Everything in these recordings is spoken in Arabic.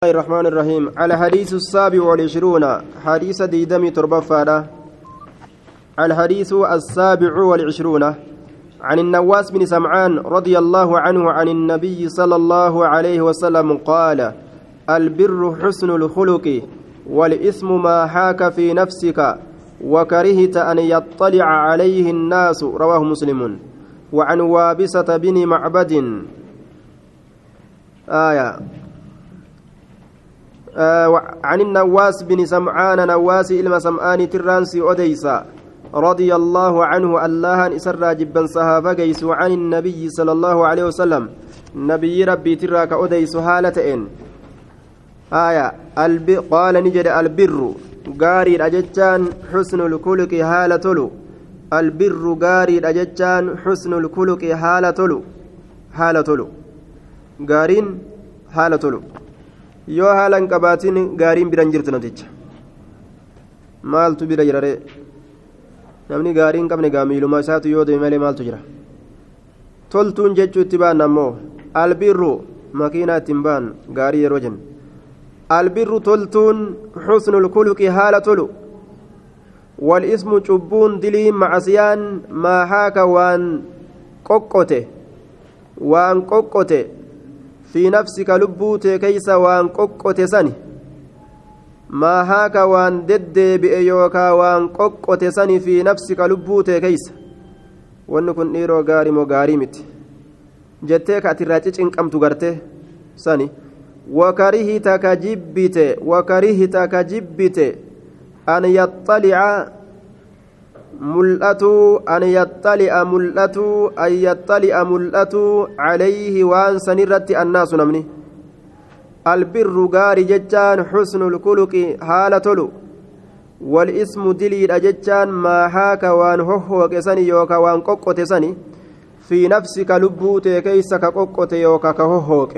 الله الرحمن الرحيم. على حديث السابع والعشرون حديث ديدمي تربفانا الحديث السابع والعشرون عن النواس بن سمعان رضي الله عنه عن النبي صلى الله عليه وسلم قال البر حسن الخلق والإثم ما حاك في نفسك وكرهت أن يطلع عليه الناس. رواه مسلم. وعن وابسة بن معبد. آية. عن النواس بن سمعان نواس إلما سمعان ترانسي أديسا رضي الله عنه الله إسر جبا صحابة جيس عن النبي صلى الله عليه وسلم. نبي ربي تراك أديس هالة إن. آية. قال نجد البر غاري الأججان حسن الكلك هالة البر غاري الأججان حسن الكلك هالة هالة غارين هالة yoo haala hin qabaatin gaariin biran jirtu namticha maaltu bira jirare namni gaarii hin qabne gaamiiluma isaatu yoo deeme malee maaltu jira toltuun jechuu itti baan ammoo albirru makiinaa ittiin baan gaarii yeroo jennu albirru toltuun xusnul kuluqi haala tolu والاسم cubbuun diliin macasiyaan maa haaka waan qoqqote waan qoqqote في نفسك لبوت كيس وان ققوت سني ما هاك وان دد بأيوكا وان ققوت سني في نفسك لبوت كيس wanni kun dhiiroo gaarii moo gaarii miti jettee ka ati irraa cicinqamtu garte sani wakarihita ka jibbite wakarihita ka jibbite an yaxxalica mul'atuu an yaxxali'a mul'atuu an yaxxali'a mul'atuu calayhi waan sanirratti annaasu namni albirru gaarii jechaan xusnul kuluqi haala tolu والاسم دليل أجتان ما هاك وان هو كسني يوكا وان قوقوت سني في نفسك لبوت كيس كقوقوت يوكا كهوهوك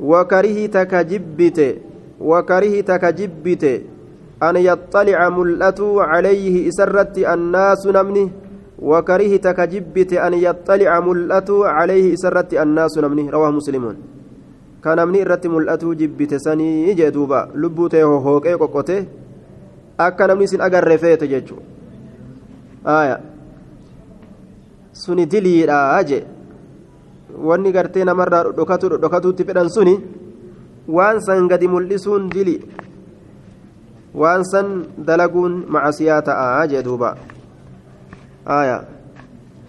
وكرهتك جبت وكرهتك جبت أن يطلع ملأته عليه إسرت الناس نمني وكرهت كجبت أن يطلع ملأته عليه إسرت الناس نمني رواه مسلمون كان نمني إرت ملأته جبت سني جدوبا لبوته هوكي قوقوته akka namni isin agarre feete jechuudha aaya suni diliidha je wanni gartee namarraa dhokatu dhokatuutti fedhan suni waan san gadi mul'isuun dili waan san dalaguun macasiyaa ta'a jee duuba. Aya.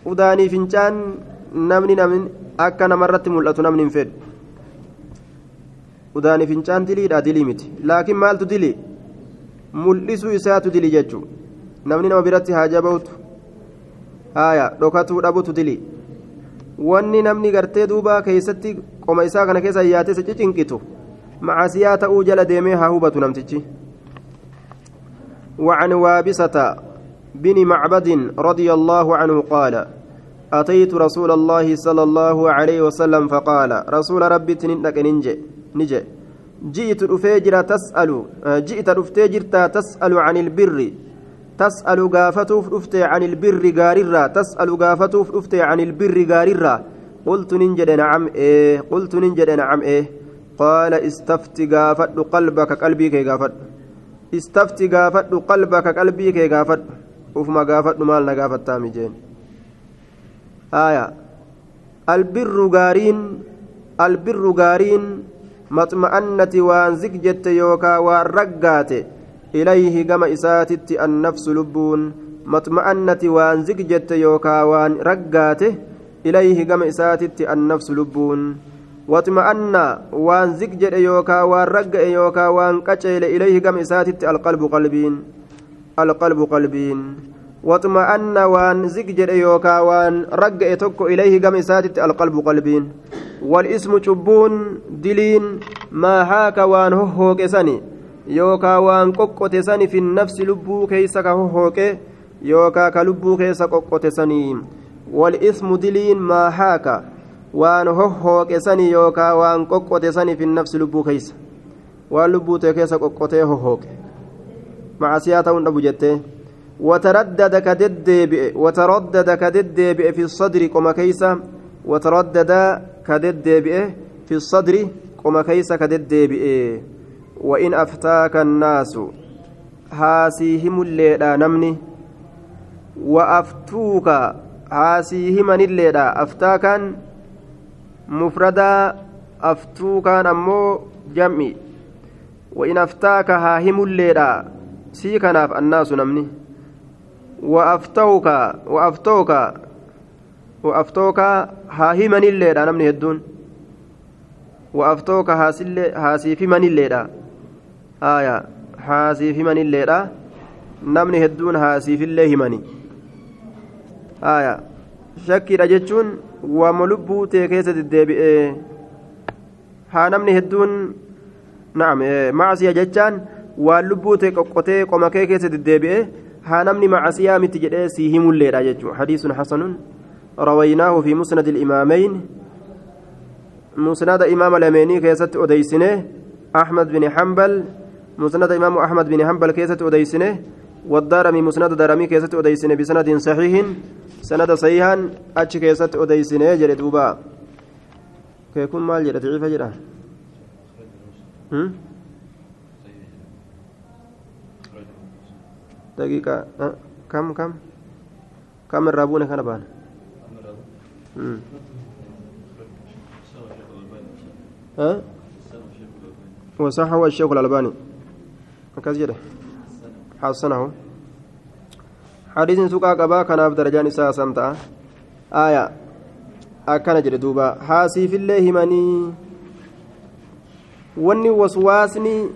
Udaanii fincaan namni namni akka namarratti mul'atu namni hin fedhu. Udaanii fincaan diliidha dilii miti. Laakiin maaltu dili? Mul'isuu isaatu dili jechuu namni nama biratti haajaa bahutu aya. Dhokatuu dhabutu dili. Wanni namni gartee duuba keessatti qoma isaa kana keessa yaatee sa cicinqitu macasiyaa ta'uu jala deemee haa hubatu namtichi وعن وابسة بن معبد رضي الله عنه قال أتيت رسول الله صلى الله عليه وسلم فقال رسول ربي تنك ننجي نجي. جئت الأفجر تسأل جئت الأفتجر تسأل عن البر. تسأل قافتوف أفتي عن البر قاررة تسأل قافتوف أفتي عن البر قاررة قلت ننجد نعم إيه؟ قلت ننجد نعم إيه؟ قال استفت قافت قلبك قلبي قافت istafti gaafadhu qalbaka qalbii kee gaafadhu ufuma gaafadhu maal na gaafattaa mijeen aya albirru gaariin albirru gaariin maxma'annati waan zig jette yookaa waan raggaate ilayhi gama isaatitti annafsu lubbuun maxma'annati waan zig jette yookaa waan raggaate ilayhi gama isaatitti annafsu lubbuun واطمأن وان زك جد يوكا وان رق يوكا وان قتل إليه كم إساتت القلب قلبين. القلب قلبين. واطمأن وان زك جد يوكا وان رق يتك إليه كم إساتت القلب قلبين. والإسم شبون دلين ما هاك وان هو كسني يوكا وان قوقت سني في النفس لبو كيس هو يوكا كلبو كيس قوقت سني والإسم دلين ما هاك. Waan hohooqe sanii yookaa waan qoqqote sanii fi nafsi lubbuu keeysa waan lubbuu ta'e keessa qoqqotee hohooqe macasiyaa ta'uun dhabu jettee وتردد كددبئ وتردد كددبئ في الصدر قم كيسا وتردد كددبئ في الصدر keeysa ka deddeebi'e وإن أفتاك الناس هاسيهم الليلة نمني وأفتوك هاسيهم الليلة أفتاكا مفردا أفتوكا أمو جمعي وإن أفتاك هاهم الليلة سيكناف الناس نمني وأفتوك وأفتوك وأفتوك هاهمن الليلة نمني هدون وأفتوك هاسيفمن الليلة آية هاسيفمن الليلة نمني هدون هاسيفillee himani. آية shakkiidha jechuun waama lubbuu ta'e keessa deddeebi'ee haa namni hedduun naam macasiya jechaan waan lubbuu ta'e qoqqotee qoma kee keessa deddeebi'ee haa namni macasiyaa miti jedhee sii himulleedha jechuudha hadiisun hasanun rawaynaahu fi musnad il'imaamayn musnada imaama lameenii keessatti odeysine ahmad bin hambal musnada imaamu ahmad bin hambal keessatti odeysine والدارمي مسند دارمي كيست أديسن بسند صحيح سند صحيحا أتش كيست أديسن جري دوبا كيكون مال جري ضعيفة جرا. دقيقة. أه. كم كم؟ كم الرابون كان بان؟ ها؟ وصحة الشيخ الألباني. كذا حسنه حديث سوقا قبا كناف درجان إساء سمتا آية أكنا جري دوبا حاسي في الله مني wanni waswaasni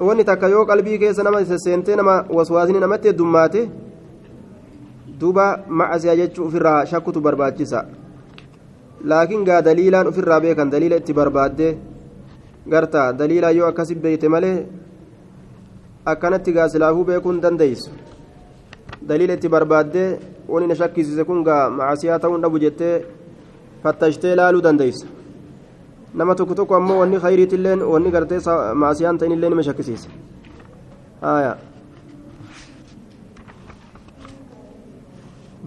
wanni takka yoo qalbii keessa nama sesseentee nama waswaasni namatti heddummaate duuba macasiyaa jechuu ofirraa shakkutu barbaachisa laakiin gaa daliilaan ofirraa beekan daliila itti barbaadde garta daliilaa yoo akkasi beeyte malee akkanatti gaa silaafuu beekuun dandeeysu daliila itti barbaaddee wani na shakkisiise kun gaa macasiyaa ta'uun dhabu jettee fattashtee laaluu dandeeysa nama tokko tokko ammoo wanni khayriitilleen wanni gartee maasiyaan ta'inillee nima shakkisiisa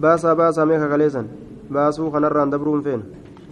baasaa baasaa mee kakaleessan baasuu kanarraan dabruun feena